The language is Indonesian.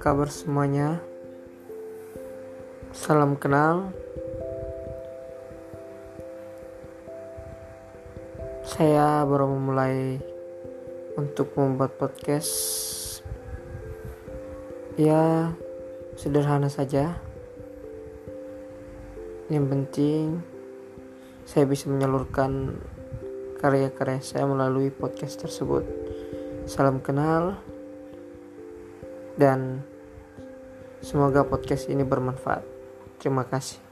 kabar semuanya? Salam kenal. Saya baru memulai untuk membuat podcast. Ya, sederhana saja. Yang penting saya bisa menyalurkan karya-karya saya melalui podcast tersebut. Salam kenal dan semoga podcast ini bermanfaat. Terima kasih.